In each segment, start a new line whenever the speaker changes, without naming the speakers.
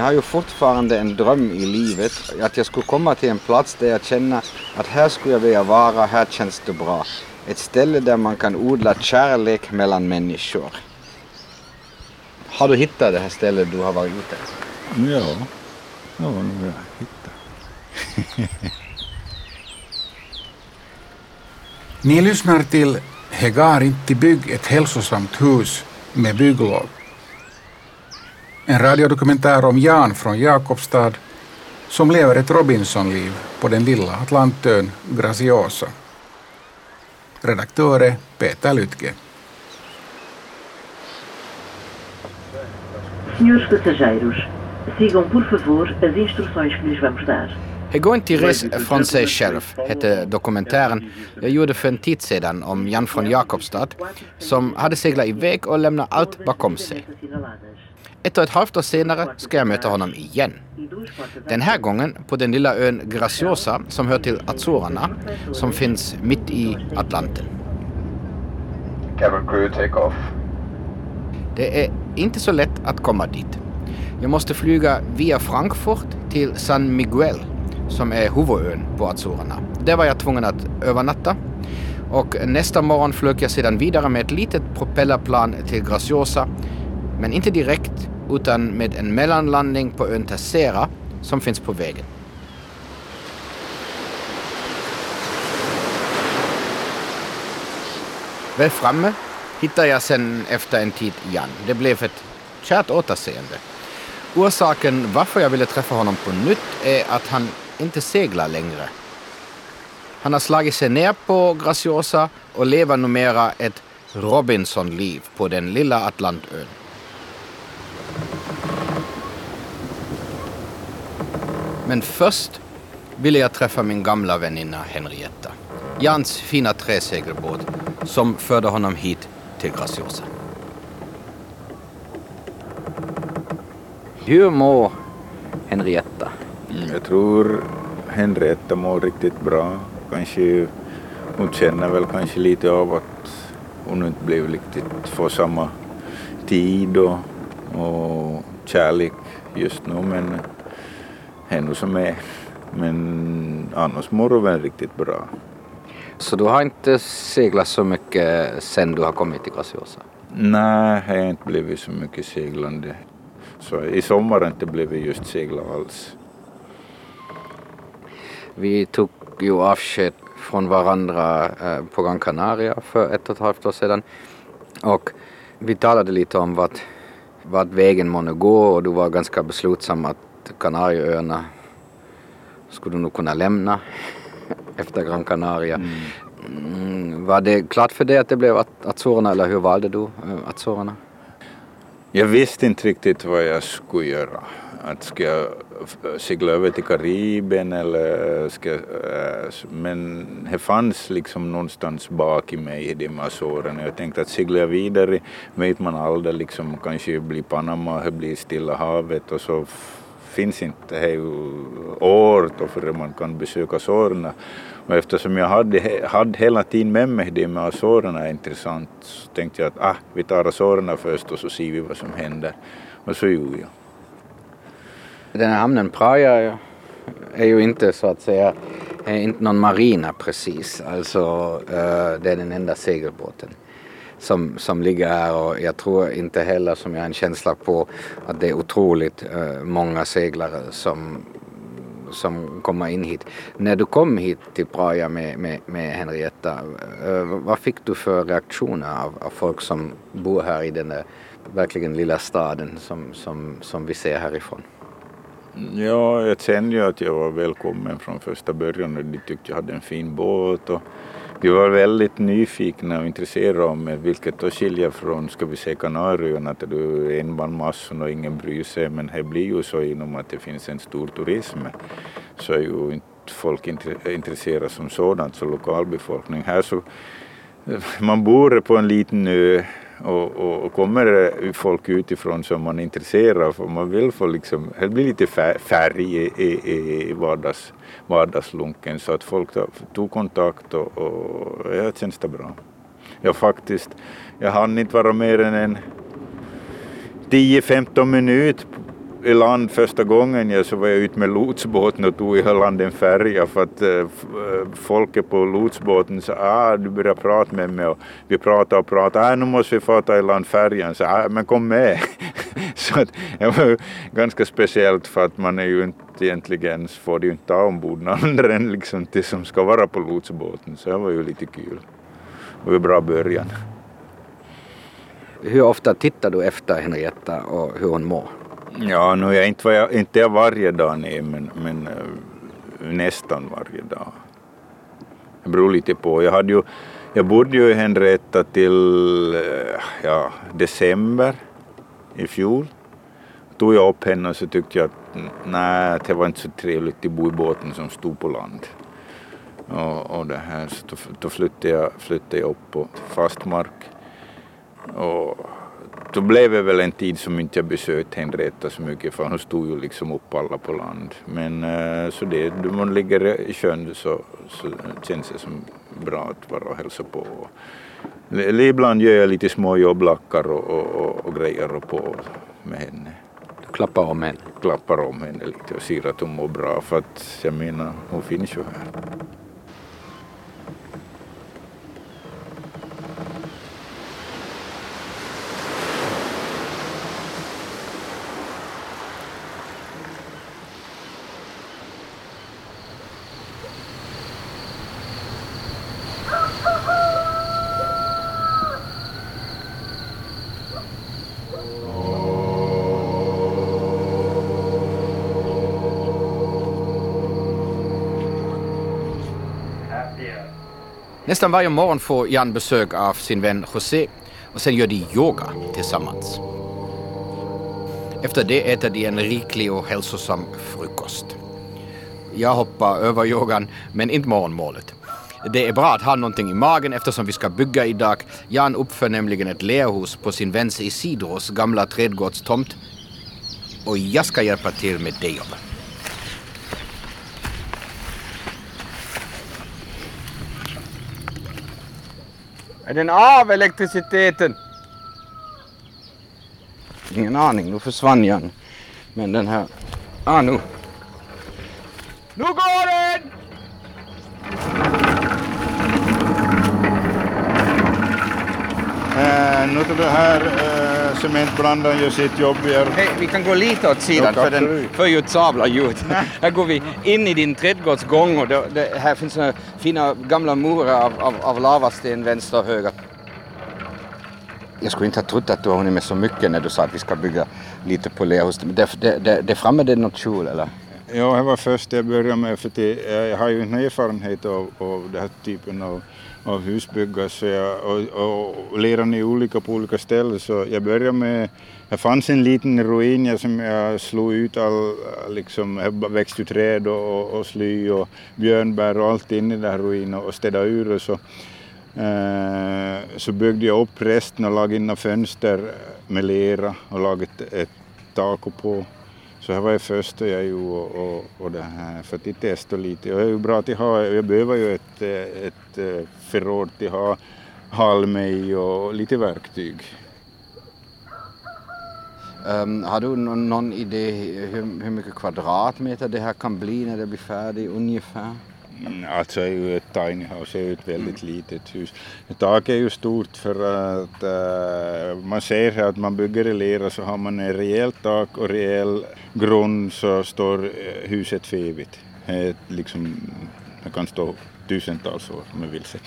Jag har ju fortfarande en dröm i livet att jag skulle komma till en plats där jag känner att här skulle jag vilja vara, här känns det bra. Ett ställe där man kan odla kärlek mellan människor. Har du hittat det här stället du har varit ute?
Ja, ja nu har jag hittat.
Ni lyssnar till Hegar inte bygg ett hälsosamt hus med bygglov. En radiodokumentär om Jan från Jakobstad som lever ett Robinsonliv på den lilla Atlantön Graciosa. Redaktör är Peter Lytke.
Senhores passageiros, sigam por favor as instruções que lhes vamos dar.
Det går inte res från sig själv, hette dokumentären jag gjorde för en tid sedan om Jan från Jakobstad som hade seglat iväg och lämnat allt bakom sig. Ett och ett halvt år senare ska jag möta honom igen. Den här gången på den lilla ön Graciosa som hör till Azorerna som finns mitt i Atlanten. Det är inte så lätt att komma dit. Jag måste flyga via Frankfurt till San Miguel som är huvudön på Azorerna. Där var jag tvungen att övernatta och nästa morgon flög jag sedan vidare med ett litet propellerplan till Graciosa men inte direkt utan med en mellanlandning på ön Tessera som finns på vägen. Väl framme hittar jag sen efter en tid Jan. Det blev ett kärt återseende. Orsaken varför jag ville träffa honom på nytt är att han inte seglar längre. Han har slagit sig ner på Graciosa och lever numera ett Robinson-liv på den lilla Atlantön. Men först ville jag träffa min gamla väninna Henrietta. Jans fina träsegelbåt som förde honom hit till Graciosa. Hur mår Henrietta?
Jag tror Henrietta mår riktigt bra. Kanske, hon känner väl kanske lite av att hon inte blev riktigt får samma tid och, och kärlek just nu men ännu som är. Men annars mår hon väl riktigt bra.
Så du har inte seglat så mycket sen du har kommit till Graciosa?
Nej, jag har inte blivit så mycket seglande. Så i sommar har inte blivit just segla alls.
Vi tog ju avsked från varandra eh, på Gran Canaria för ett och ett halvt år sedan. Och vi talade lite om vart, vart vägen måste gå och du var ganska beslutsam att Kanarieöarna skulle du nog kunna lämna efter Gran Canaria. Mm. Var det klart för dig att det blev Azorerna eller hur valde du eh, Azorerna?
Jag visste inte riktigt vad jag skulle göra. Att ska jag segla över till Karibien eller ska jag, Men det fanns liksom någonstans bak i mig i de Azorerna. Jag tänkte att seglar jag vidare vet man aldrig liksom kanske blir Panama, det blir Stilla havet och så finns inte det år då man kan besöka Sorna. Och eftersom jag hade, hade hela tiden med mig det med Sorna är intressant så tänkte jag att ah, vi tar Sorna först och så ser vi vad som händer. Och så gjorde jag.
Den här hamnen Praia är ju inte så att säga är inte någon marina precis. Alltså eh, det är den enda segelbåten som, som ligger här och jag tror inte heller som jag har en känsla på att det är otroligt eh, många seglare som som kommer in hit. När du kom hit till Praia med, med, med Henrietta, eh, vad fick du för reaktioner av, av folk som bor här i den där verkligen lilla staden som, som, som vi ser härifrån?
Ja, jag kände ju att jag var välkommen från första början och de tyckte jag hade en fin båt och vi var väldigt nyfikna och intresserade om vilket då skiljer från, ska vi säga Kanarieöarna, att du är en bland massorna och ingen bryr sig, men det blir ju så inom att det finns en stor turism så är ju inte folk intresserade som sådant, så lokalbefolkning. Här så, eh, man bor på en liten ö och, och, och kommer folk utifrån som man är intresserad av man vill få liksom, det blir lite färg i, i, i vardags, vardagslunken så att folk tog kontakt och, och ja, känns det bra. Jag faktiskt, jag hann inte vara mer än en 10-15 minuter i land första gången ja, så var jag ute med lotsbåten och tog i land en färja för att eh, äh, eh, folket på lotsbåten sa ah, du börjar prata med mig och vi pratade och pratade, ah, nu måste vi få ta i land färjan, så ah, men kom med. så att, det var ganska speciellt för att man är ju inte egentligen, får det ju inte ta ombord någon andra än liksom det som ska vara på lotsbåten, så det var ju lite kul. Det var en bra början.
Hur ofta tittar du efter Henrietta och hur hon mår?
Ja, nu är inte, jag, inte jag varje dag nej, men, men eh, nästan varje dag. Det beror lite på. Jag, hade ju, jag bodde ju i Henrietta till eh, ja, december i fjol. Tog jag upp henne och så tyckte jag att nej, det var inte så trevligt att bo i båten som stod på land. Och, och det här, så då, då flyttade, jag, flyttade jag upp på fast mark. Och då blev det väl en tid som inte jag besökte Henrietta så mycket för hon stod ju liksom upp alla på land. Men uh, så det, då man ligger i sjön så, så känns det som bra att vara och hälsa på. Ibland gör jag lite små jobblackar och, och, och, och grejer och på med henne.
Du klappar om henne?
Klappar om henne lite och ser att hon mår bra för att jag menar hon finns ju här.
Nästan varje morgon får Jan besök av sin vän José och sen gör de yoga tillsammans. Efter det äter de en riklig och hälsosam frukost. Jag hoppar över yogan, men inte morgonmålet. Det är bra att ha någonting i magen eftersom vi ska bygga idag. Jan uppför nämligen ett lerhus på sin väns Isidros gamla trädgårdstomt. Och jag ska hjälpa till med det jobbet. Är den av elektriciteten? Ingen aning, nu försvann jag. Men den här... Ah, nu. Nu går den!
Äh, nu är det här äh, cementblandaren gör sitt jobb. Här.
Hej, vi kan gå lite åt sidan
Ja,
för den för ju ett sabla ljud. här går vi in i din trädgårdsgång och det, det, här finns några fina gamla murar av, av, av lavasten vänster och höger. Jag skulle inte ha trott att du har hunnit med så mycket när du sa att vi ska bygga lite på lerhus. Det framme det är något kjol eller?
Ja, det var först. Jag började med för det, jag har ju en erfarenhet av, av den här typen av, av husbyggare så jag, och, och lerade i olika på olika ställen. Så jag började med, det fanns en liten ruin som jag slog ut all, liksom, jag växte träd och, och sly och björnbär och allt in i den här ruinen och städade ur och så Eh, så byggde jag upp resten och lagade in fönster med lera och lagade ett, ett tak på. Så här var det första jag gjorde och, och, och det här för att testa lite. Och det är ju bra att jag jag behöver ju ett, eh, ett, eh, förråd till att ha halm i och lite verktyg.
Um, har du någon, någon idé hur, hur mycket kvadratmeter det här kan bli när det blir färdigt ungefär?
Mm, Alltså är ju ett tiny house, är ju ett väldigt litet hus. Taket är ju stort för att eh, man ser här att man bygger i lera så har man en rejält tak och rejäl grund så står eh, huset för evigt. Liksom, det kan stå tusentals år om jag vill säga.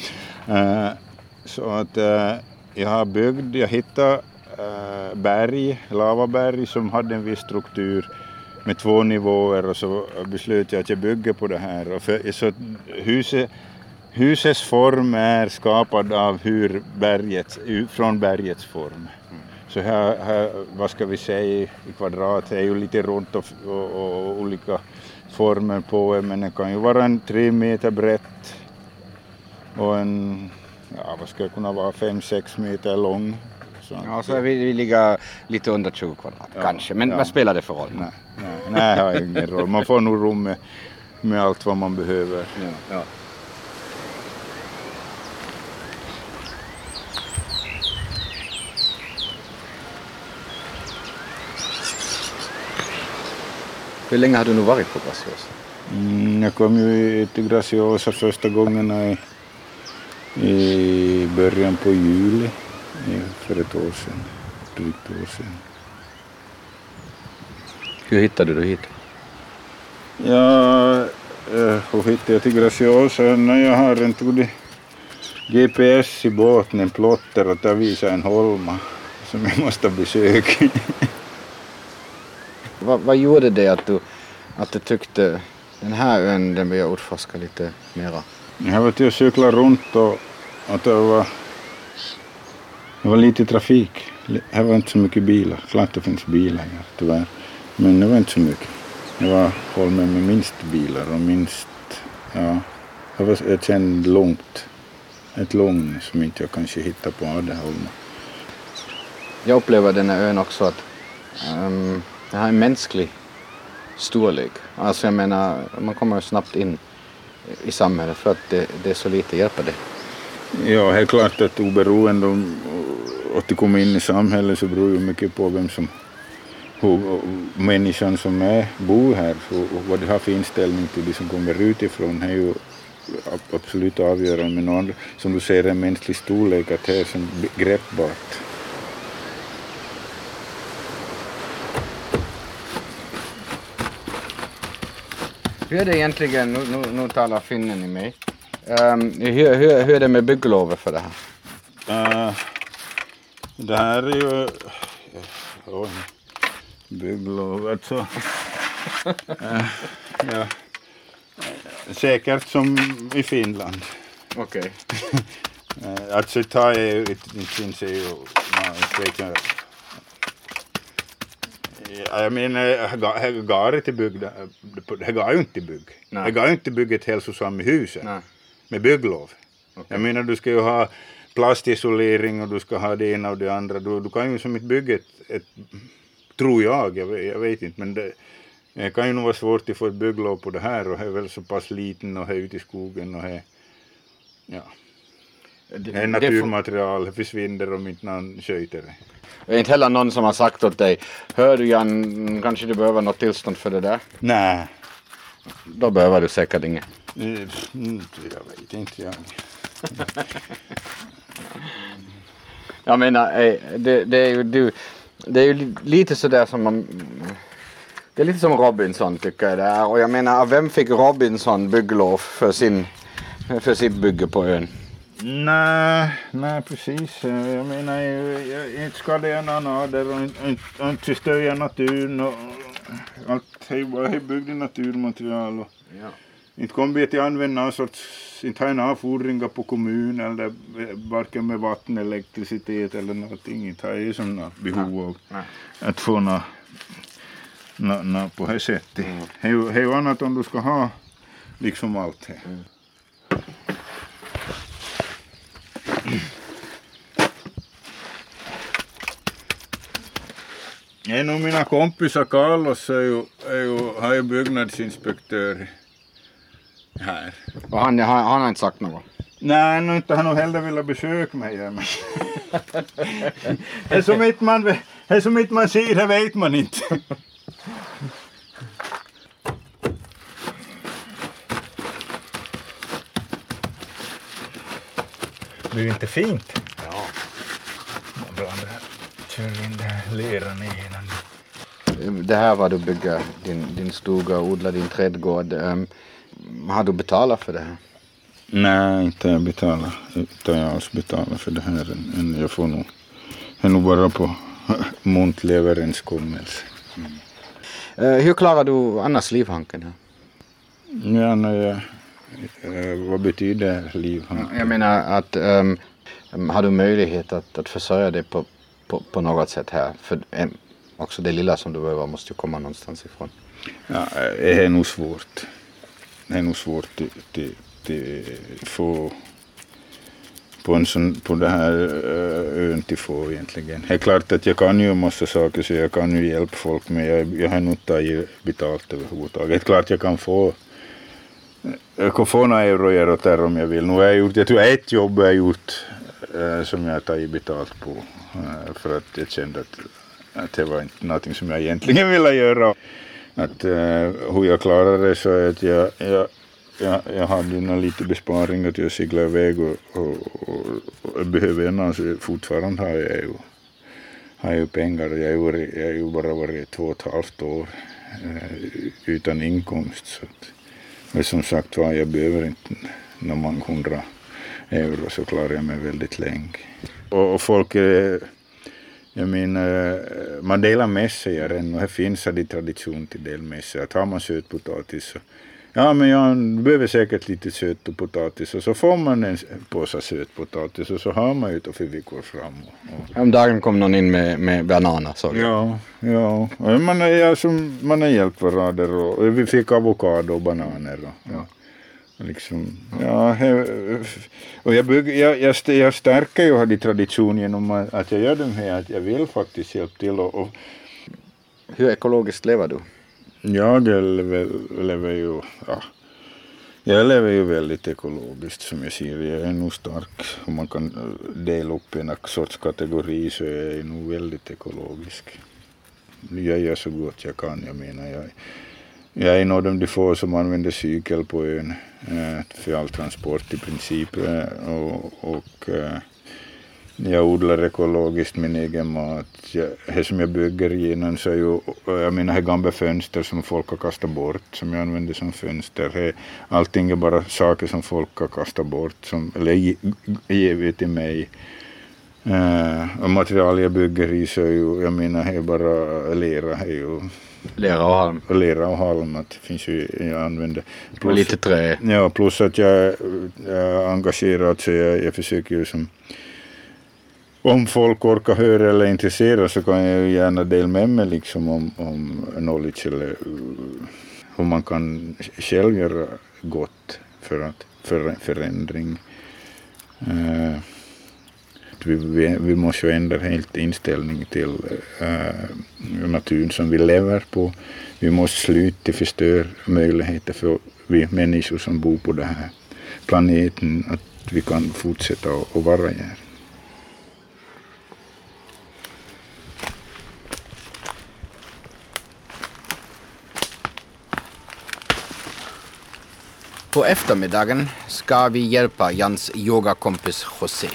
Eh, så att eh, jag har byggt, jag hittade berg, lavaberg som hade en viss struktur med två nivåer och så beslöt jag att jag bygger på det här. Och för, så huset, husets form är skapad av hur berget, från bergets form. Så här, här, vad ska vi säga i kvadrat, det är ju lite runt och, och, och olika former på det, men det kan ju vara en tre meter brett och en, ja vad ska det kunna vara, fem, sex meter lång. Så
Ja, så vi, vi ligger lite under 20 kvadrat
Ja,
kanske. Men
ja.
vad spelar det för roll?
Nej, nej, nej, det har ingen roll. Man får nog rum med, med allt vad man behöver.
Ja, ja. Hur länge har du nu varit på Graciosa?
Mm, jag kom ju till Graciosa första gångerna i, i början på juli i- för ett år sedan. Drygt år sedan.
Hur hittade du hit?
Ja, hur hittade jag till Graciosa? När jag har en tog GPS i båten, en plotter och där visar en holma som jag måste besöka.
Vad, vad gjorde det att du, att du tyckte den här ön den vill jag utforska lite mera?
Jag var till att cykla runt och, och det, var, det var lite trafik. Här var inte så mycket bilar. Klart det finns bilar här tyvärr. Men det var inte så mycket. Det var holmen med minst bilar och minst, ja, det var ett känd långt, ett lång som inte jag kanske hittar på andra holmar.
Jag upplever den här ön också att um, den har en mänsklig storlek. Alltså jag menar, man kommer snabbt in i samhället för att det, det är så lite hjälper det.
Ja, helt klart att oberoende om att du kommer in i samhället så beror ju mycket på vem som hur människan som är, bor här och, vad de har för inställning till de som kommer utifrån är ju ab- absolut avgörande. Men någon, som du säger, en mänsklig storlek, att det är som greppbart.
Hur är det egentligen, nu, nu, nu talar finnen i mig. Um, hur, hur, hur är det med bygglovet för det här?
Uh, det här är ju... Oj, bygglov alltså. Eh, ja. Säkert som i Finland.
Okej.
Eh, Alltså ta är ju, det finns ju, jag. Ja, Jag menar, här går det till bygg, det går ju inte till bygg.
Nej.
Det går ju inte bygga ett hälsosamt hus med bygglov.
Okej.
Jag menar, du ska ju ha plastisolering och du ska ha det ena och det andra. Du, du kan ju som inte bygga ett, ett tror jag, jag vet, jag vet inte, men det, det kan ju nog vara svårt att få ett bygglov på det här och det är väl så pass liten och det är ute i skogen och det ja.
Det,
Det är naturmaterial, det försvinner om inte någon sköter det.
Det är inte heller någon som har sagt åt dig, hör du Jan, kanske du behöver något tillstånd för det där?
Nej,
Då behöver du säkert inget.
eh, jag vet inte jag.
Jag menar, eh, det, det är ju du, det är ju li- lite sådär som man det är lite som Robinson tycker jag det är. Och jag menar, vem fick Robinson bygglov för, sin, för sitt bygge på ön?
Nej, nej precis. Jag menar, inte ska det en annan och inte, inte, förstöra naturen och allt. Det är bara byggd i naturmaterial och
Ja.
inte kommer vi till använda någon sorts, inte ha några avfordringar på kommun eller varken med vatten, elektricitet eller någonting. Inte har ju som behov av
Nej.
att få något nå, nå, på det sättet. Ju- det är ju annat om du ska ha liksom allt det. En av mina kompisar Carlos är ju, är ju, han är byggnadsinspektör här.
Och han, han, han har inte sagt något.
Nej, nu inte han nog heller velat besöka mig. Men... det är som inte man, det är som inte man ser, det vet man inte. Det ju inte fint.
Ja.
Man blandar, kör in den här leran i innan.
Det här var du bygger din, din stuga och odlar din trädgård. Um, har du betalat för det här?
Nej, inte jag betalar. Inte jag alls betalar för det här. än- Jag får nog, jag är nog bara på muntlig överenskommelse.
Eh, hur klarar du annars livhanken?
Ja, när jag, eh, vad betyder liv?
Jag menar att ehm, har du möjlighet att, att försörja dig på, på, på något sätt här? För em, också det lilla som du behöver måste ju komma någonstans ifrån.
Ja, det är nog svårt. Det är nog svårt att få på, en sån, på den här eh, ön till få egentligen. Det är klart att jag kan ju en massa saker så jag kan ju hjälpa folk men jag, jag har nog inte tagit betalt överhuvudtaget. Det är klart jag kan få jag kan få några euro här och där om jag vill. Nu har jag gjort, jag tror ett jobb har jag gjort eh, som jag har tagit betalt på eh, för att jag kände att, att det var inte någonting som jag egentligen ville göra att uh, hur jag klarade det så är att jag, jag, jag, jag hade lite besparingar till att segla iväg och, och, och, och behöver ännu, så fortfarande har jag ju, har ju pengar. Jag har ju, jag har ju bara varit två och ett halvt år uh, utan inkomst. Så att, men som sagt var, jag behöver inte någon hundra euro så klarar jag mig väldigt länge. Och, och folk är jag menar, man delar med sig ännu. Här finns det tradition till del med sig. Att har man sötpotatis så Ja, men jag behöver säkert lite sötpotatis och så får man en påse sötpotatis och så har man ju det för veckor fram.
Och... Om dagen kom någon in med, med bananer så.
Ja, ja. Och man, är, alltså, man har hjälpt varandra och vi fick avokado och bananer. Och, ja. Liksom, ja, och jag, bygger, jag, jag, jag stärker ju de tradition genom att jag gör det här, att jag vill faktiskt hjälpa till. Och, och
Hur ekologiskt lever du?
Jag lever, lever ju, ja, jag lever ju väldigt ekologiskt som jag ser. Jag är nog stark. Om man kan dela upp en sorts kategori så är jag nog väldigt ekologisk. Jag gör så gott jag kan. Jag menar, jag, jag är en av de få som använder cykel på ön eh, för all transport i princip. Eh, och, och eh, jag odlar ekologiskt min egen mat. Det som jag bygger genom så är ju, jag menar, gamla fönster som folk har kastat bort, som jag använder som fönster. Allting är bara saker som folk har kastat bort, som, eller givit till mig. Uh, och material jag bygger i så är ju, jag menar, det är bara lera. Är ju,
lera och halm?
Lera och halm, att det finns ju, jag använder.
Plus, och lite trä?
Ja, plus att jag, jag är engagerad så jag, jag försöker ju som om folk orkar höra eller är intresserade så kan jag gärna dela med mig liksom om, om knowledge eller uh, hur man kan själv göra gott för att för förändring. Uh, vi, vi, vi, måste ju ändra helt inställning till äh, naturen som vi lever på. Vi måste sluta förstöra möjligheter för vi människor som bor på den här planeten att vi kan fortsätta att vara här.
På eftermiddagen ska vi hjälpa Jans yogakompis José.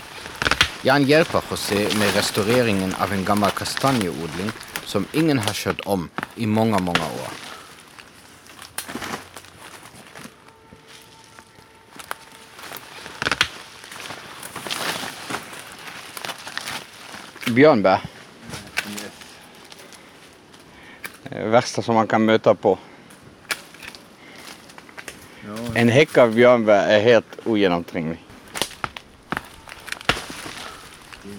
Jan hjälper José med restaureringen av en gammal kastanjeodling som ingen har kört om i många, många år. Björnbär. Yes. Värsta som man kan möta på. En häck av björnbär är helt ogenomtränglig.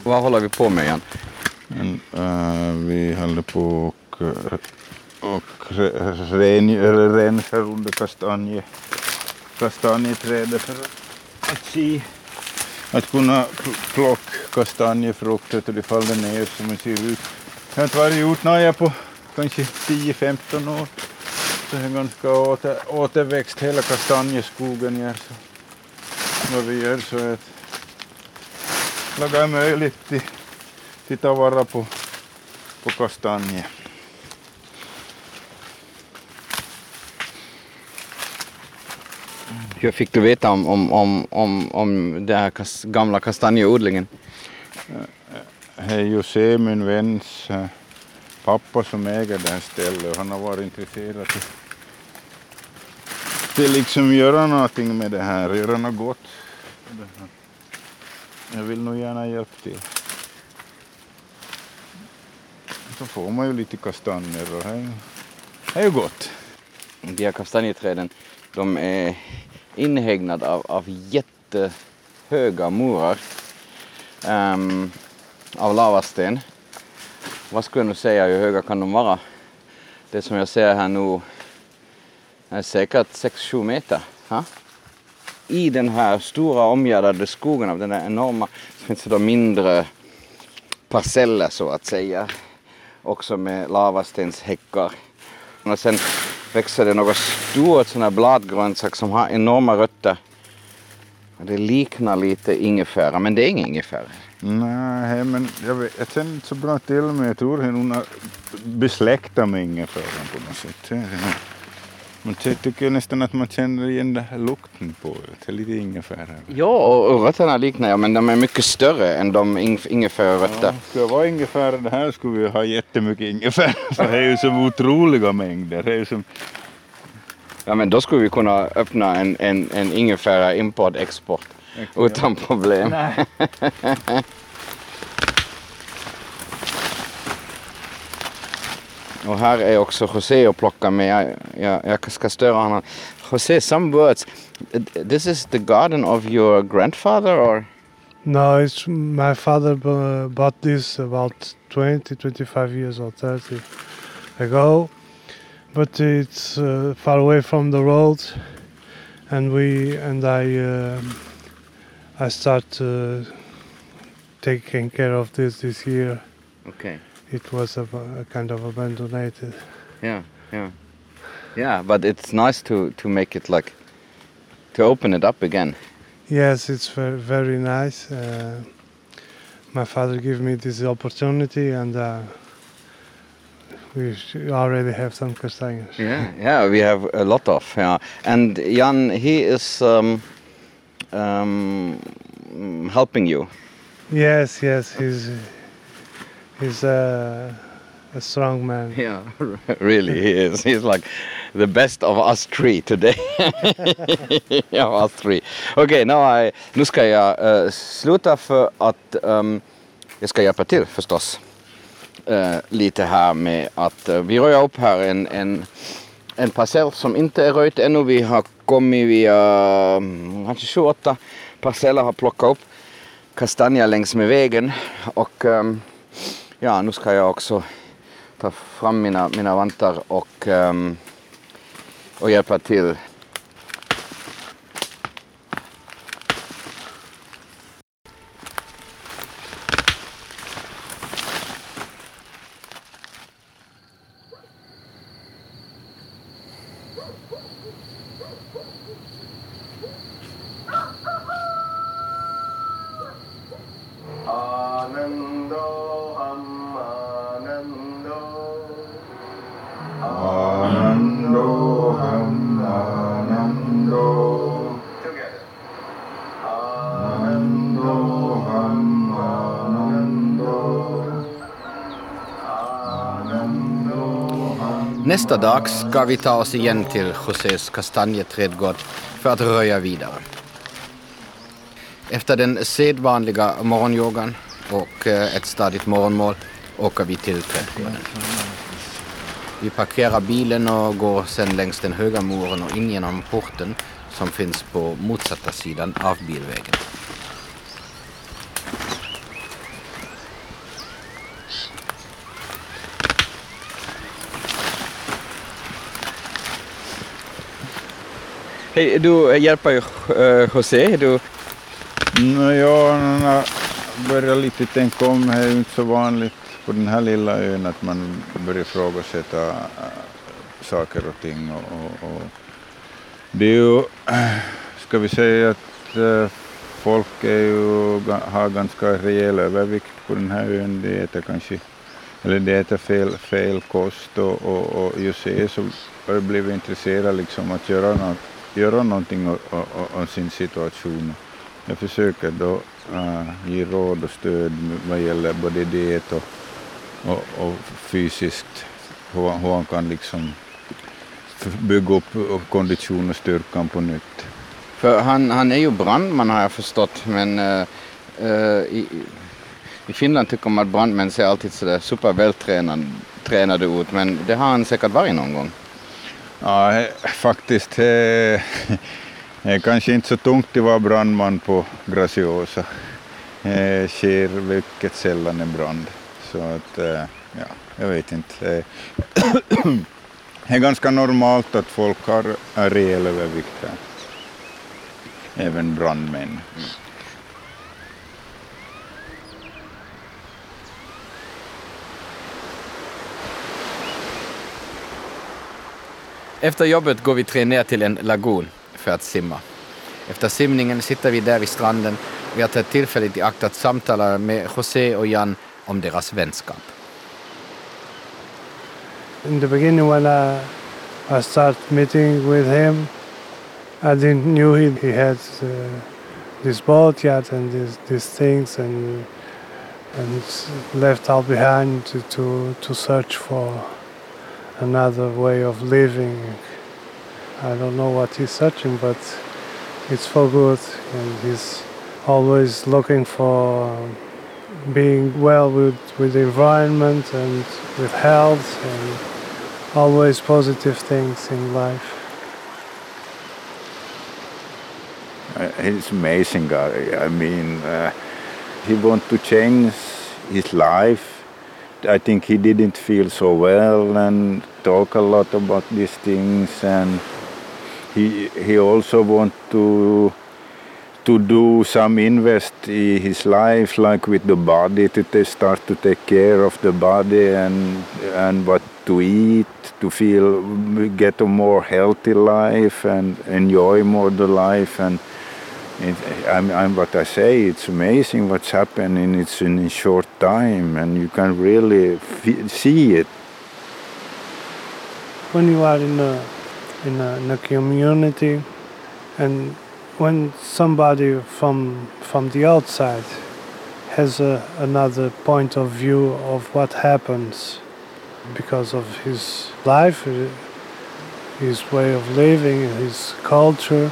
Vad håller vi på med igen?
Men, uh, vi håller på och, och rensar under kastanje, kastanjeträdet för att se att kunna plocka kastanjefrukter till det faller ner som det ser ut. Jag har inte varit gjort när på kanske 10-15 år. Så det är ganska åter, återväxt hela kastanjeskogen här. Så vad vi gör så är att laga möjligt till, till ta vara på, på.
Hur fick du veta om, om, om, om, om den här kas, gamla kastanjeodlingen?
Det är José, min väns pappa som äger det här stället han har varit intresserad till liksom göra någonting med det här, göra något gott. Jag vill nog gärna hjälpa till. Så får man ju lite kastanjer och det är ju gott.
De här kastanjeträden de är inhägnade av, av jättehöga murar um, av lavasten. Vad skulle jag nu säga, hur höga kan de vara? Det som jag ser här nu är säkert 6-7 meter. Ha? I den här stora omgärdade skogen av den där enorma, finns det då mindre parceller så att säga. Också med lavastenshäckar. Och sen växer det något stort sån här bladgrönsak som har enorma rötter. Det liknar lite ingefära, men det är ingen ingefära.
Nej, men jag, vet, jag känner inte så bra till men jag tror att hon är besläktat med ingefäran på något sätt. Man ty- tycker nästan att man känner igen den här lukten på det. Det är lite ingefära.
Ja, och, rötterna liknar jag men de är mycket större än de ing- ingefärarötter.
Ja, det vara ingefära det här skulle vi ha jättemycket ingefära. För det är ju så otroliga mängder. Det är som,
Ja men då skulle vi kunna öppna en, en, en ingefära import-export utan problem. Och här är också José och plockar med. Jag, jag, jag ska störa honom. José, some words. This is the garden of your grandfather or?
No, it's my father bought this about 20, 25 years or 30 ago, but it's uh, far away from the road, and we and I um I start uh, taking care of this this year.
Okay.
It was a, a kind of abandoned.
Yeah, yeah. Yeah, but it's nice to, to make it like, to open it up again.
Yes, it's very very nice. Uh, my father gave me this opportunity, and uh, we already have some castanhas.
Yeah, yeah, we have a lot of. Yeah, and Jan, he is um, um, helping you.
Yes, yes, he's he's a, a strong man.
Yeah, really, he is. He's like the best of us three today. of us three. Okej, okay, nu ska jag uh, sluta för att um, jag ska hjälpa till förstås. Uh, lite här med att uh, vi röjer upp här en, en, en parcell som inte är röjt ännu. Vi har kommit via mm, kanske kanske 28 parceller har plockat upp kastanjer längs med vägen och um, ja, nu ska jag också ta fram mina, mina vantar och, um, och hjälpa till. Nästa dag ska vi ta oss igen till Josés kastanjeträdgård för att röja vidare. Efter den sedvanliga morgonyogan och eh, ett stadigt morgonmål åker vi till trädgården. Vi parkerar bilen och går sedan längs den höga muren och in genom porten som finns på motsatta sidan av bilvägen. Du hjälper ju uh, eh, José. Du,
No, ja, jag börjar lite tänka om. Det är ju inte så vanligt på den här lilla ön att man börjar ifrågasätta eh, saker och ting. Och, och, och det är ju, eh, ska vi säga att folk är ju, har ganska rejäl övervikt på den här ön. De äter kanske, eller de äter fel, fel kost och, och, och just det så har jag blivit intresserad liksom att göra, något, göra någonting om sin situation. Jag försöker då äh, ge råd och stöd vad gäller både diet och, och, och fysiskt, hur, hur han kan liksom bygga upp kondition och styrkan på nytt.
för han, han är ju brandman har jag förstått men eh, eh i, i Finland tycker man att brandmän ser alltid sådär supervältränade ut men det har han säkert varit någon gång.
Ja, faktiskt, det är kanske inte så tungt att vara brandman på Graciosa. Det sker mycket sällan en brand. Så att, eh, ja, jag vet inte. Det är- ganska normalt att folk har rejäl övervikt här. Även brandmän.
Efter jobbet går vi tre ner till en lagun för att simma. Efter simningen sitter vi där vid stranden och jag tar tillfället i akt att samtala med José och Jan om deras vänskap.
In the beginning, when I, I start meeting with him, I didn't knew him. he had uh, this boat yet and these, these things and and left out behind to, to, to search for another way of living. I don't know what he's searching, but it's for good, and he's always looking for being well with, with the environment and with health and always positive things in life.
Uh, he's amazing guy. I mean, uh, he want to change his life. I think he didn't feel so well and talk a lot about these things and he he also want to to do some invest in his life like with the body to start to take care of the body and and what to eat to feel get a more healthy life and enjoy more the life and it, I'm, I'm what I say. It's amazing what's happening. It's in a short time, and you can really see it.
When you are in a in a, in a community, and when somebody from from the outside has a, another point of view of what happens because of his life, uh, his way of living, his culture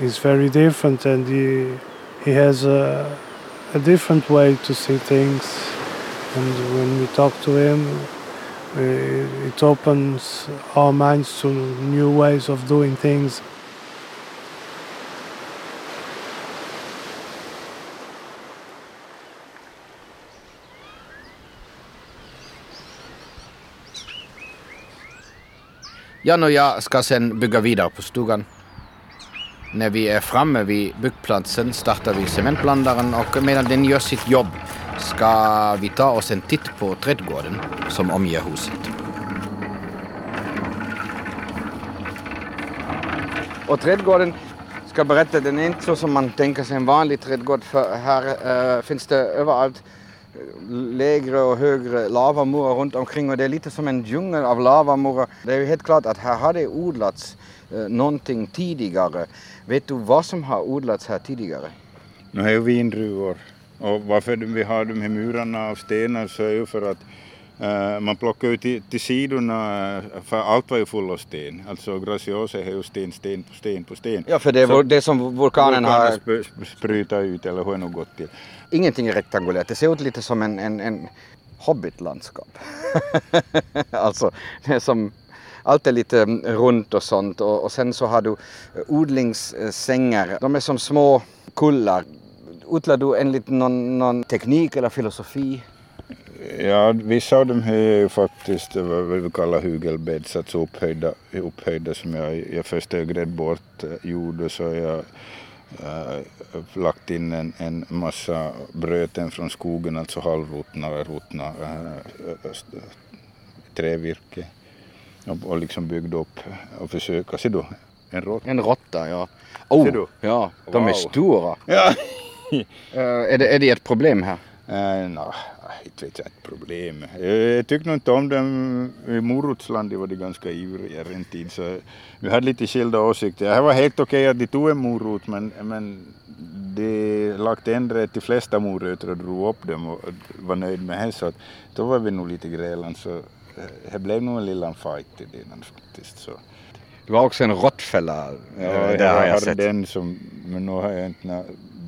is very different, and he he has a, a different way to see things. And when we talk to him, Eh, it opens our minds to new ways of doing things.
Jan och jag ska sen bygga vidare på stugan. När vi är framme vid byggplatsen startar vi cementblandaren och medan den gör sitt jobb ska vi ta oss en titt på trädgården som omger huset. Och trädgården, ska berätta, den är inte så som man tänker sig en vanlig trädgård för här äh, finns det överallt lägre och högre lavamurar runt omkring och det är lite som en djungel av lavamurar. Det är ju helt klart att här har det odlats eh, någonting tidigare. Vet du vad som har odlats här tidigare?
Nu är ju vindruvor och varför vi har de här murarna av stenar så är ju för att uh, man plockar ut till, till sidorna, för allt var ju fullt av sten. Alltså graciosa är ju sten, sten på sten på sten.
Ja, för det är
Så-
det som vulkanen har...
Sp- sp- sprutar ut eller hur det gått till.
Ingenting är rektangulärt. Det ser ut lite som en, en, en hobbitlandskap. alltså, det är som... Allt är lite mm, runt och sånt och, och sen så har du eh, odlingssängar. De är som små kullar. Odlar du enligt någon, någon teknik eller filosofi?
Ja, vissa av dem här är ju faktiskt vad vi kallar hugelbädds, alltså upphöjda, upphöjda som jag, jag först grävde bort eh, jord så har jag äh, lagt in en, en massa bröten från skogen, alltså halvruttna ruttna, äh, trävirke och, och liksom byggde upp och försöka, se du, en råtta.
En råtta, ja. Oh, ja, de är stora.
Ja.
Eh, är, det, är det ett problem här?
Uh, no, inte vet jag, ett problem. Jag, jag tyckte nog inte om dem. I morotslandet var de ganska ivriga en tid så vi hade lite skilda åsikter. Det var helt okej att de tog en morot men, men de lagt ändra de flesta morötter och drog upp dem och var nöjd med det så att då var vi nog lite grälande så eh, det blev nog en liten fight i det faktiskt. Så.
Du har också en råttfälla.
Ja,
eh, det har jag
hade
sett.
den som, men nu har jag inte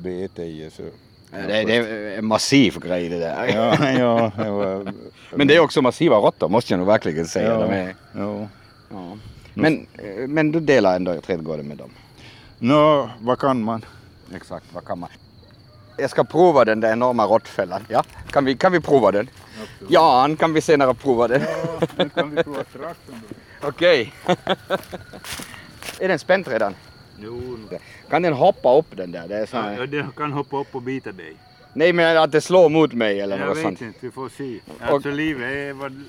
bete i så.
Det, det är en massiv grej det där.
Ja, ja, det var,
Men det är också massiva råttor måste jag nog verkligen säga.
Ja,
De är,
ja.
ja. men, men du delar ändå trädgården med dem?
Nå, vad kan man?
Exakt, vad kan man? Jag ska prova den där enorma råttfällan. Ja? Kan, vi, kan vi prova den? Jan, kan vi senare prova den?
Ja, den kan vi prova strax.
Okej. är den spänd redan?
Jo,
Kan den hoppa upp den där? Det är så här...
den kan hoppa upp och bita dig.
Nej men att det slår mot mig eller något sånt.
inte, vi får se.
Alltså,
livet är vad...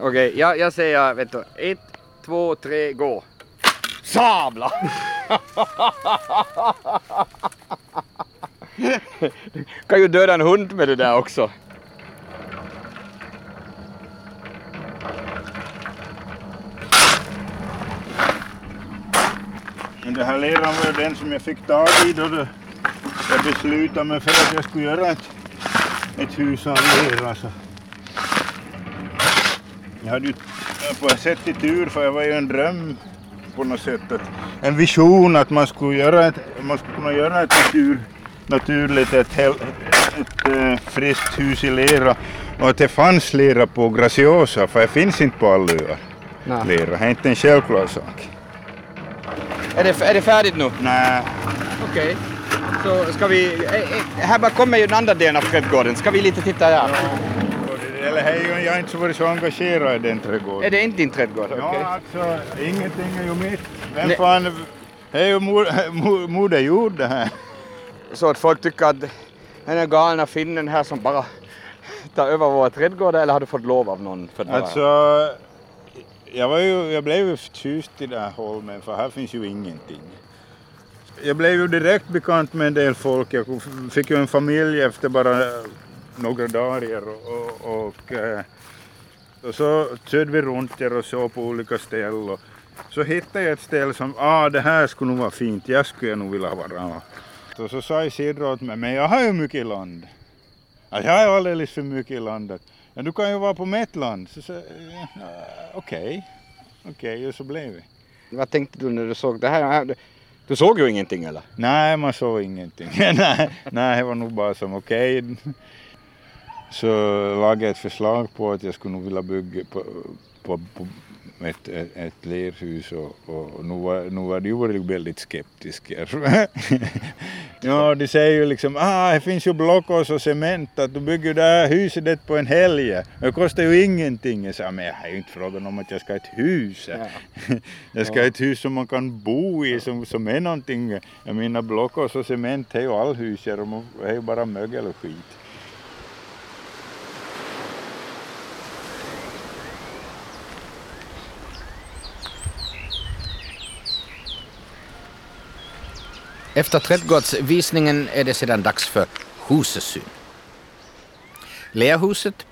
Okej, jag, jag säger vet du, ett, två, tre, gå. Sabla! kan ju döda en hund med det där också.
Men det här leran var den som jag fick tag i då det- jag beslutade mig för att jag skulle göra ett, ett hus av lera. Så. Jag hade ju på ett sätt i tur för jag var ju en dröm på något sätt. En vision att man skulle, göra ett, man skulle kunna göra ett natur, naturligt, ett, hel, ett eh, friskt hus i lera. Och att det fanns lera på Graciosa för det finns inte på alla öar. Lera, det är inte en självklar sak.
Är det, är det färdigt nu?
Nej.
Okej. Så ska vi... eh, eh, Här kommer ju den andra delen av trädgården. Ska vi lite titta där?
Eller hej, jag har inte varit så engagerad i den trädgården.
Är det inte din trädgård?
Ja, alltså ingenting är ju mitt. Vem
Nej.
fan, det är ju moder jord det här.
Så att folk tycker att den är galna finnen här som bara tar över våra trädgårdar eller har du fått lov av någon? För att vara-
Alltså, jag, var ju, jag blev ju förtjust i den här holmen för här finns ju ingenting. Jag blev ju direkt bekant med en del folk. Jag fick ju en familj efter bara några dagar och, och, och, och så körde vi runt där och såg på olika ställen. Så hittade jag ett ställe som, ah det här skulle nog vara fint, jag skulle nog vilja vara. Och så sa Isidro åt mig, men jag har ju mycket land. Att jag har alldeles för mycket i men du kan ju vara på mitt land. Så, så, eh, Okej, okej, och så blev vi.
Vad tänkte du när du såg det här? Du såg ju ingenting eller?
Nej, man såg ingenting. nej, nej, det var nog bara som okej. Så lagade jag ett förslag på att jag skulle nog vilja bygga på, på, på ett, ett, ett lerhus och, och nu, var, nu var de ju väldigt skeptiska. ja, de säger ju liksom ah, det finns ju blockås och cement att du bygger det här huset på en helg. Det kostar ju ingenting. Jag sa, men jag har ju inte frågan om att jag ska ha ett hus. jag ska ha ett hus som man kan bo i som, som är någonting. Jag menar blockås och cement är ju all hus och det är ju bara mögel och skit.
Efter trädgårdsvisningen är det sedan dags för husesyn. Lerhuset,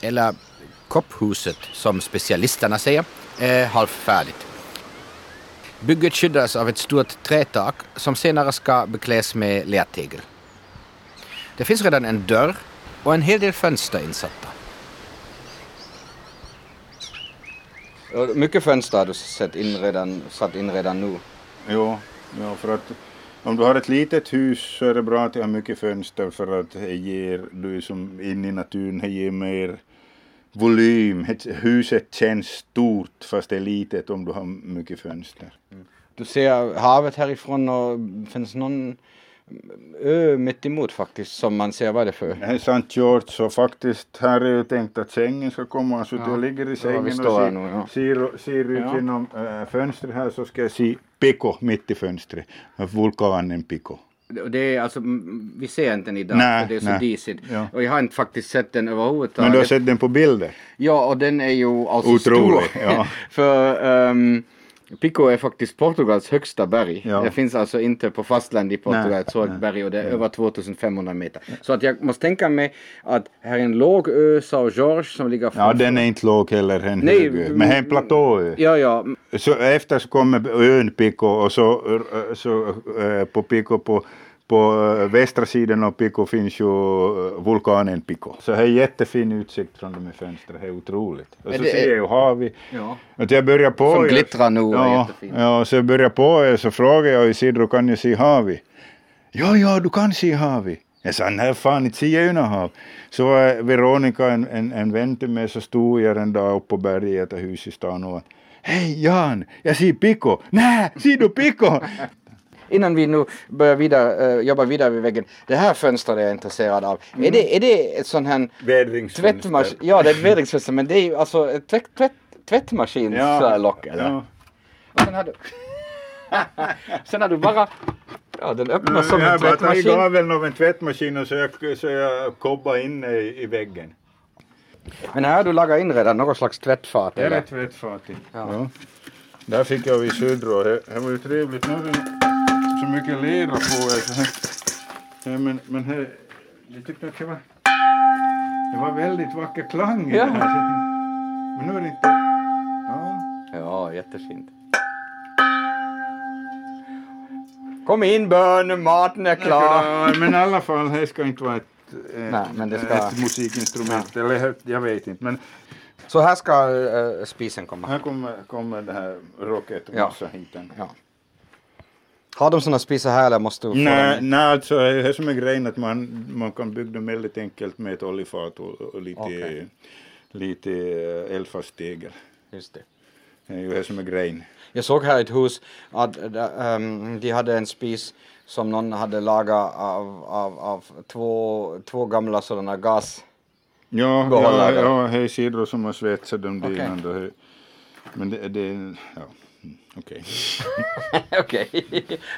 eller kopphuset som specialisterna säger, är halvfärdigt. Bygget skyddas av ett stort trätak som senare ska bekläs med lertegel. Det finns redan en dörr och en hel del fönster insatta.
Mycket fönster har du sett in redan, satt in redan nu.
Jo, ja, för att om du har ett litet hus så är det bra att jag har mycket fönster för att det ger, du är som inne i naturen, det ger mer volym. Huset känns stort fast det är litet om du har mycket fönster. Mm.
Du ser havet härifrån och finns någon ö mitt emot faktiskt som man ser vad är det för?
Det här är Sant George så faktiskt här är ju tänkt att sängen ska komma så
Ja.
du ligger i
Ja,
sängen
vi
och ser,
nu, ja.
ser, ser ut
Ja.
genom äh, fönstret här så ska jag se Pico mitt i fönstret. Vulkanen.
Och Det är alltså, vi ser inte den idag
Nej,
för det är så
nej.
disigt.
Ja.
Och jag har inte faktiskt sett den överhuvudtaget.
Men du har sett den på bilder?
Ja, och den är ju alltså
Otrolig,
stor.
ja.
för ehm, Pico är faktiskt Portugals högsta berg.
Ja.
Det finns alltså inte på fastland i Portugal ett så högt
nej.
berg och det är över 2500 meter. Så att jag måste tänka mig att här är en låg ö, São Jorge, som ligger
Ja,
framför.
den är inte låg heller, en
Nej,
hög ö. Men en platåö.
Ja, ja.
Så efter så kommer ön Pico och så, så äh, på Pico på, på äh, västra sidan av Pico finns ju äh, vulkanen Pico. Så det är jättefin utsikt från de här fönstren, det är otroligt. Och så ser jag ju havet.
ja.
Att jag börjar på
Som glittrar nu och
ja, ja, så jag börjar på så frågar jag Isidro kan jag se havet? Ja, ja, du kan se havet. Jag sa, nej fan, inte ser jag ju något hav. Så var Veronica, en, en, en vän till mig, så stod jag en dag uppe på berget i ett hus i stan och Hej Jan, jag ser Pico. Nej, ser du Pico?
Innan vi nu börjar vidare, eh, jobba vidare vid väggen. Det här fönstret är jag intresserad av. Är, det, är det ett sånt här
Vädringsfönster.
tvättmaskin? Ja, det är ett vädringsfönster men det är ju alltså ett tvätt, tvätt, tvättmaskinslock eller?
Ja.
Och sen har du... sen har du bara... Ja, den öppnas som
jag
en
har bara tagit
tvättmaskin.
gaveln av en tvättmaskin och så jag, så jag kobbar in i, i väggen.
Men här har du lagat in redan något slags tvättfat
Det är ett tvättfatet.
Ja.
Ja. Där fick jag vid Södra. Det var ju trevligt. Nu så mycket lera på. er, så här. Ja, men, men här, jag tyckte att det var, det var väldigt vacker klang i
Ja.
det här. Men nu är det inte... Ja.
Ja, jättefint.
Kom in bön, maten är klar.
Ja, men i alla fall, det ska inte vara ett, ett,
Nej, ska-
ett musikinstrument. Eller jag vet inte. Men
Så här ska äh, spisen komma.
här kommer, kommer det här rocketmassa hit.
Ja. Har de sådana spisar här eller måste du få
Nej,
dem?
nej, alltså det är som är grejen att man, man kan bygga dem väldigt enkelt med ett oljefat och, och lite,
Okej.
lite eh, eldfast tegel.
Just det.
Det är ju det som är grejen.
Jag såg här ett hus att ähm, de hade en spis som någon hade lagat av, av, av två, två gamla sådana gas.
Ja, ja, ja det är sidor som har svetsat dem
Okej.
innan. Men det, det ja, okej.
Okej,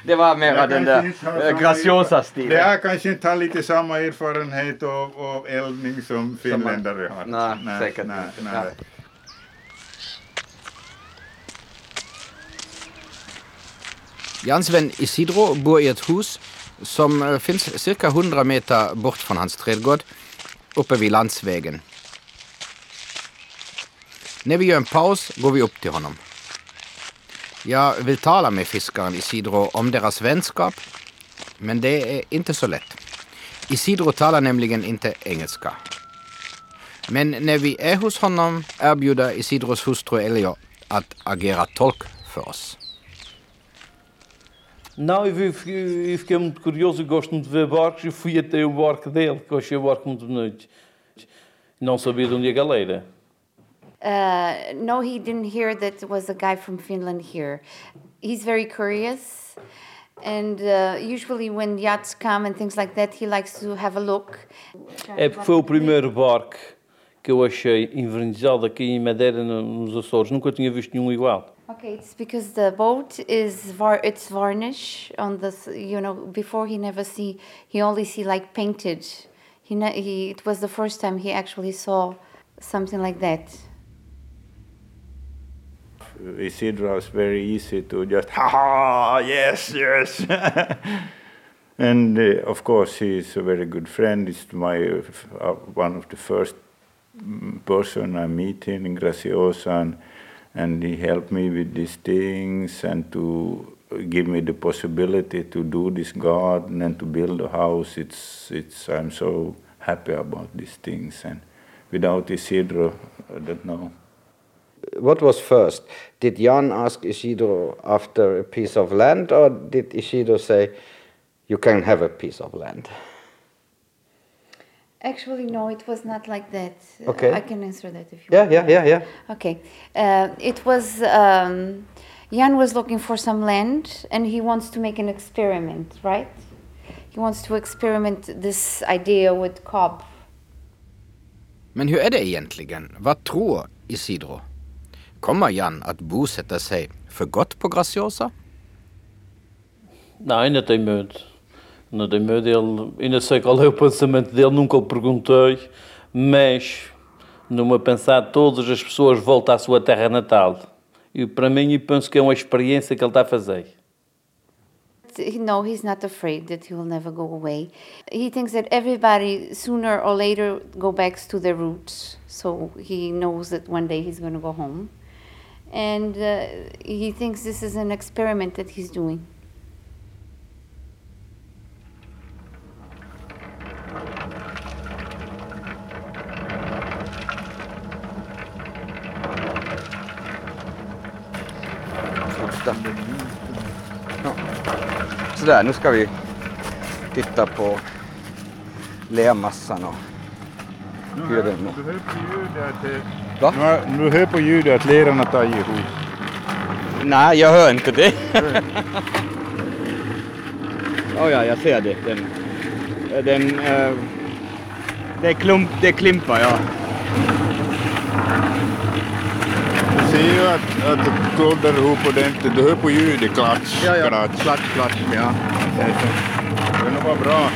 det var
Jag
den där äh,
samma-
graciosa-stilen.
Det här kanske inte har lite samma erfarenhet av, av eldning som finländare har.
Nej, säkert
nej,
inte.
nej.
Ja. Jans vän Isidro bor i ett hus som eh, finns cirka 100 meter bort från hans trädgård, uppe vid landsvägen. När vi gör en paus går vi upp till honom. Jag vill tala med fiskaren Isidro om deras vänskap, men det är inte så lätt. Isidro talar nämligen inte engelska. Men när vi är hos honom erbjuder Isidros hustru Elio att agera tolk för oss.
Não, eu, vi- eu, eu fiquei muito curioso, eu gosto muito de ver barcos e fui até o barco dele, que eu achei o barco muito bonito. Não sabia de onde a galera.
Uh, no, he didn't hear that it was a guy from Finland here. He's very curious, and uh, usually when yachts come and things like that, he likes to have a look.
É foi o primeiro barco que eu achei envernizado aqui em Madeira, nos Açores. Nunca tinha visto nenhum igual.
Okay, it's because the boat is var it's varnish on the you know before he never see he only see like painted. He he it was the first time he actually saw something like that.
Isidro was very easy to just, ha ha, yes, yes. and uh, of course, he's a very good friend. He's my uh, one of the first mm, person I meet in Graciosa, and, and he helped me with these things and to give me the possibility to do this garden and to build a house. It's, it's, I'm so happy about these things. And without Isidro, I don't know.
What was first? Did Jan ask Isidro after a piece of land, or did Isidro say, "You can have a piece of land"?
Actually, no, it was not like that. Uh,
Okay.
I can answer that if you
Yeah,
want.
yeah, yeah, yeah.
Okay. Uh, it was um, Jan was looking for some land, and he wants to make an experiment, right? He wants to experiment this idea with cob.
Men hur är det egentligen? Vad tror Isidro? Kommer Jan att bosätta sig för gott på Graciosa?
Não, ainda tem medo. Ainda tem medo. Ele, ainda sei qual é o pensamento dele, nunca lhe perguntei, mas numa pensar todas as pessoas voltam à sua terra natal. E para mim, eu penso que é uma experiência que ele está a fazer.
No, he's not afraid that he will never go away. He thinks that everybody sooner or later go back to their roots. So he knows that one day he's going to go home. And uh, he thinks this is an experiment that he's doing.
Första. Ja. Sådär, nu ska vi titta på lermassan och hur den
Du hör på ljudet att, det-
Va?
Nu Du hör på ljudet att lerarna tar ihop.
Nej, jag hör inte det. oh ja, jag ser det. Den, den, eh, det, är klump, det klimpar, ja.
Du ser ju att, att det kloddar ihop ordentligt. Du hör på ljudet, klatsch, klatsch.
Klatsch, klatsch, ja.
Det är nog bara bra.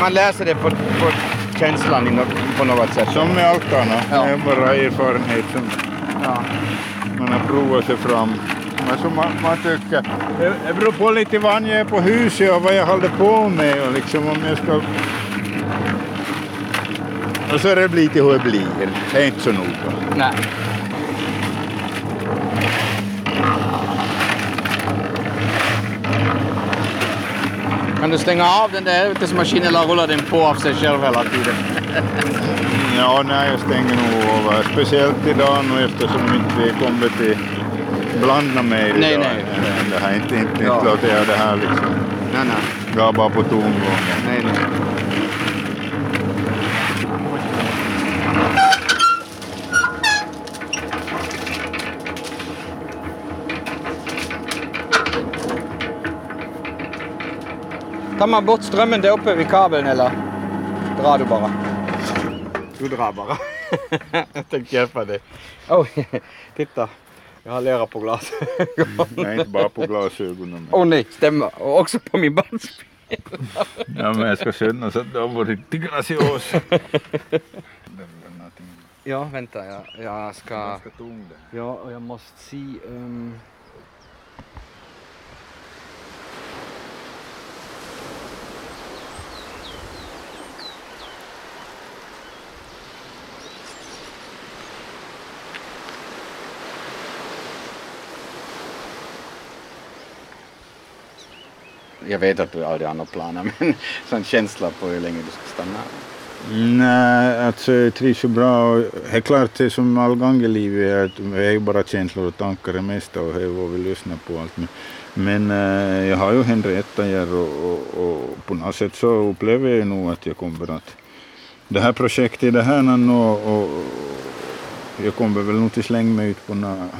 Man läser det på, på känslan i nå- på något sätt.
Som med allt annat.
Ja.
Det är bara erfarenhet som
Ja.
man har provat sig fram. vad som man, man tycker. Det, det beror på lite vad jag är på huset och vad jag håller på med och liksom om jag ska... Och så är det lite hur det blir. Det är inte så noga.
Nej. Kan du stänga av den där helvetesmaskinen eller rullar den på av sig själv hela tiden?
Ja, nej, jag stänger nog av. Speciellt idag nu eftersom inte vi kommer till blanda
Nej,
idag.
nej.
Det här, inte, inte,
Ja.
inte låter jag det här liksom
Nej, nej.
dra bara på tomgången.
nej, nej. Tar man bort strömmen där uppe vid kabeln eller drar du bara? Du drar bara. jag tänkte hjälpa dig. Oj, titta. Jag har lera på glas.
Nej, inte bara på glasögonen.
Åh oh, nej, stämmer. Och också på min bandspelare.
Ja, men jag ska känna så att det har varit riktigt graciös.
Ja, vänta. Jag, jag ska...
Ganska tung det.
Ja, och jag måste se... Um...
Jag vet att du aldrig har några planer, men sån känsla på hur länge du ska stanna.
Nej, alltså jag trivs ju bra. och Det är klart, det som all gång i livet är att det är ju bara känslor och tankar det mesta och det är vad vi lyssnar på allt. Men, men jag har ju Henrietta här och, och, och på något sätt så upplever jag nog att jag kommer att det här projektet, det här och, och jag kommer väl nog till släng mig ut på något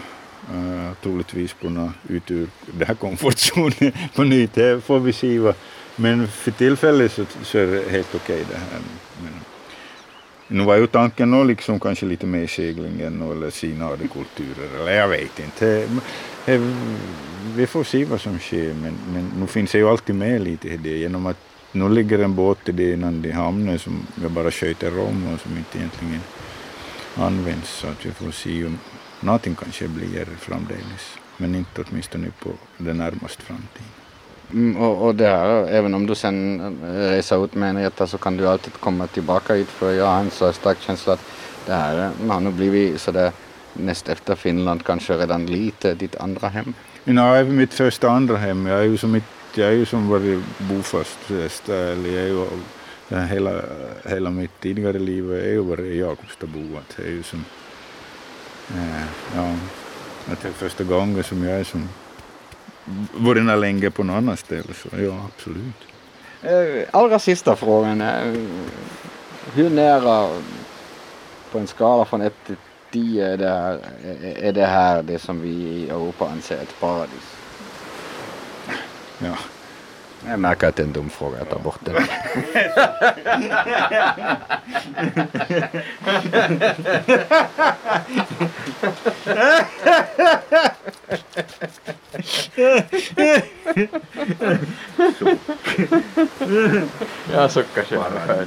Uh, troligtvis kunna ut ur den här komfortzonen på nytt. Det får vi se. Vad. Men för tillfället så, så är det helt okej det här. Men, nu var ju tanken nog liksom kanske lite mer seglingen eller signadekulturer eller jag vet inte. Eh, vi får se vad som sker men, men nu finns det ju alltid med lite i det genom att nu ligger en båt i det innan i hamnen som jag bara sköter om och som inte egentligen används så att vi får se om någonting kanske blir framdeles men inte åtminstone på den närmaste framtiden.
Mm, och, och det här, även om du sen eh, reser ut med en reta så kan du alltid komma tillbaka hit för jag har en så stark känsla att det här eh, har nog blivit sådär näst efter Finland kanske redan lite ditt andra hem.
Ja, även mitt första andra hem. Jag är ju som, mitt, jag är ju som varit bofast eller jag är ju, hela, hela mitt tidigare liv är ju varit Jakobstabo. Det är ju som, ja, att det är första gången som jag är som varit nå länge på något annat ställe. Så ja, absolut.
Eh, Allra sista frågan. eh, Hur nära på en skala från 1 till 10 är det här, är- är det här det som vi i Europa anser ett paradis?
Ja.
Jag märker att det är en dum fråga, jag tar bort den.
Jag suckar själv.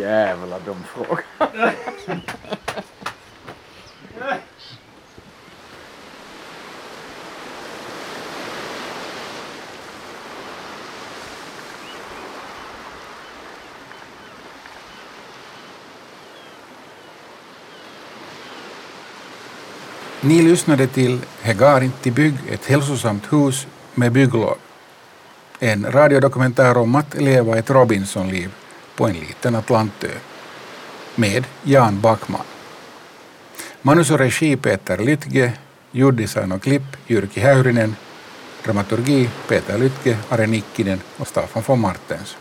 Jävla dum fråga.
Ni lyssnade till Hegar inte bygg, ett hälsosamt hus med bygglov. En radiodokumentär om att leva ett Robinsonliv på en liten Atlantö. Med Jan Backman. Manus och regi Peter Lytge, ljuddesign och klipp Jyrki Häyrinen, dramaturgi Peter Lytge, Are Nikkinen och Staffan von Martens.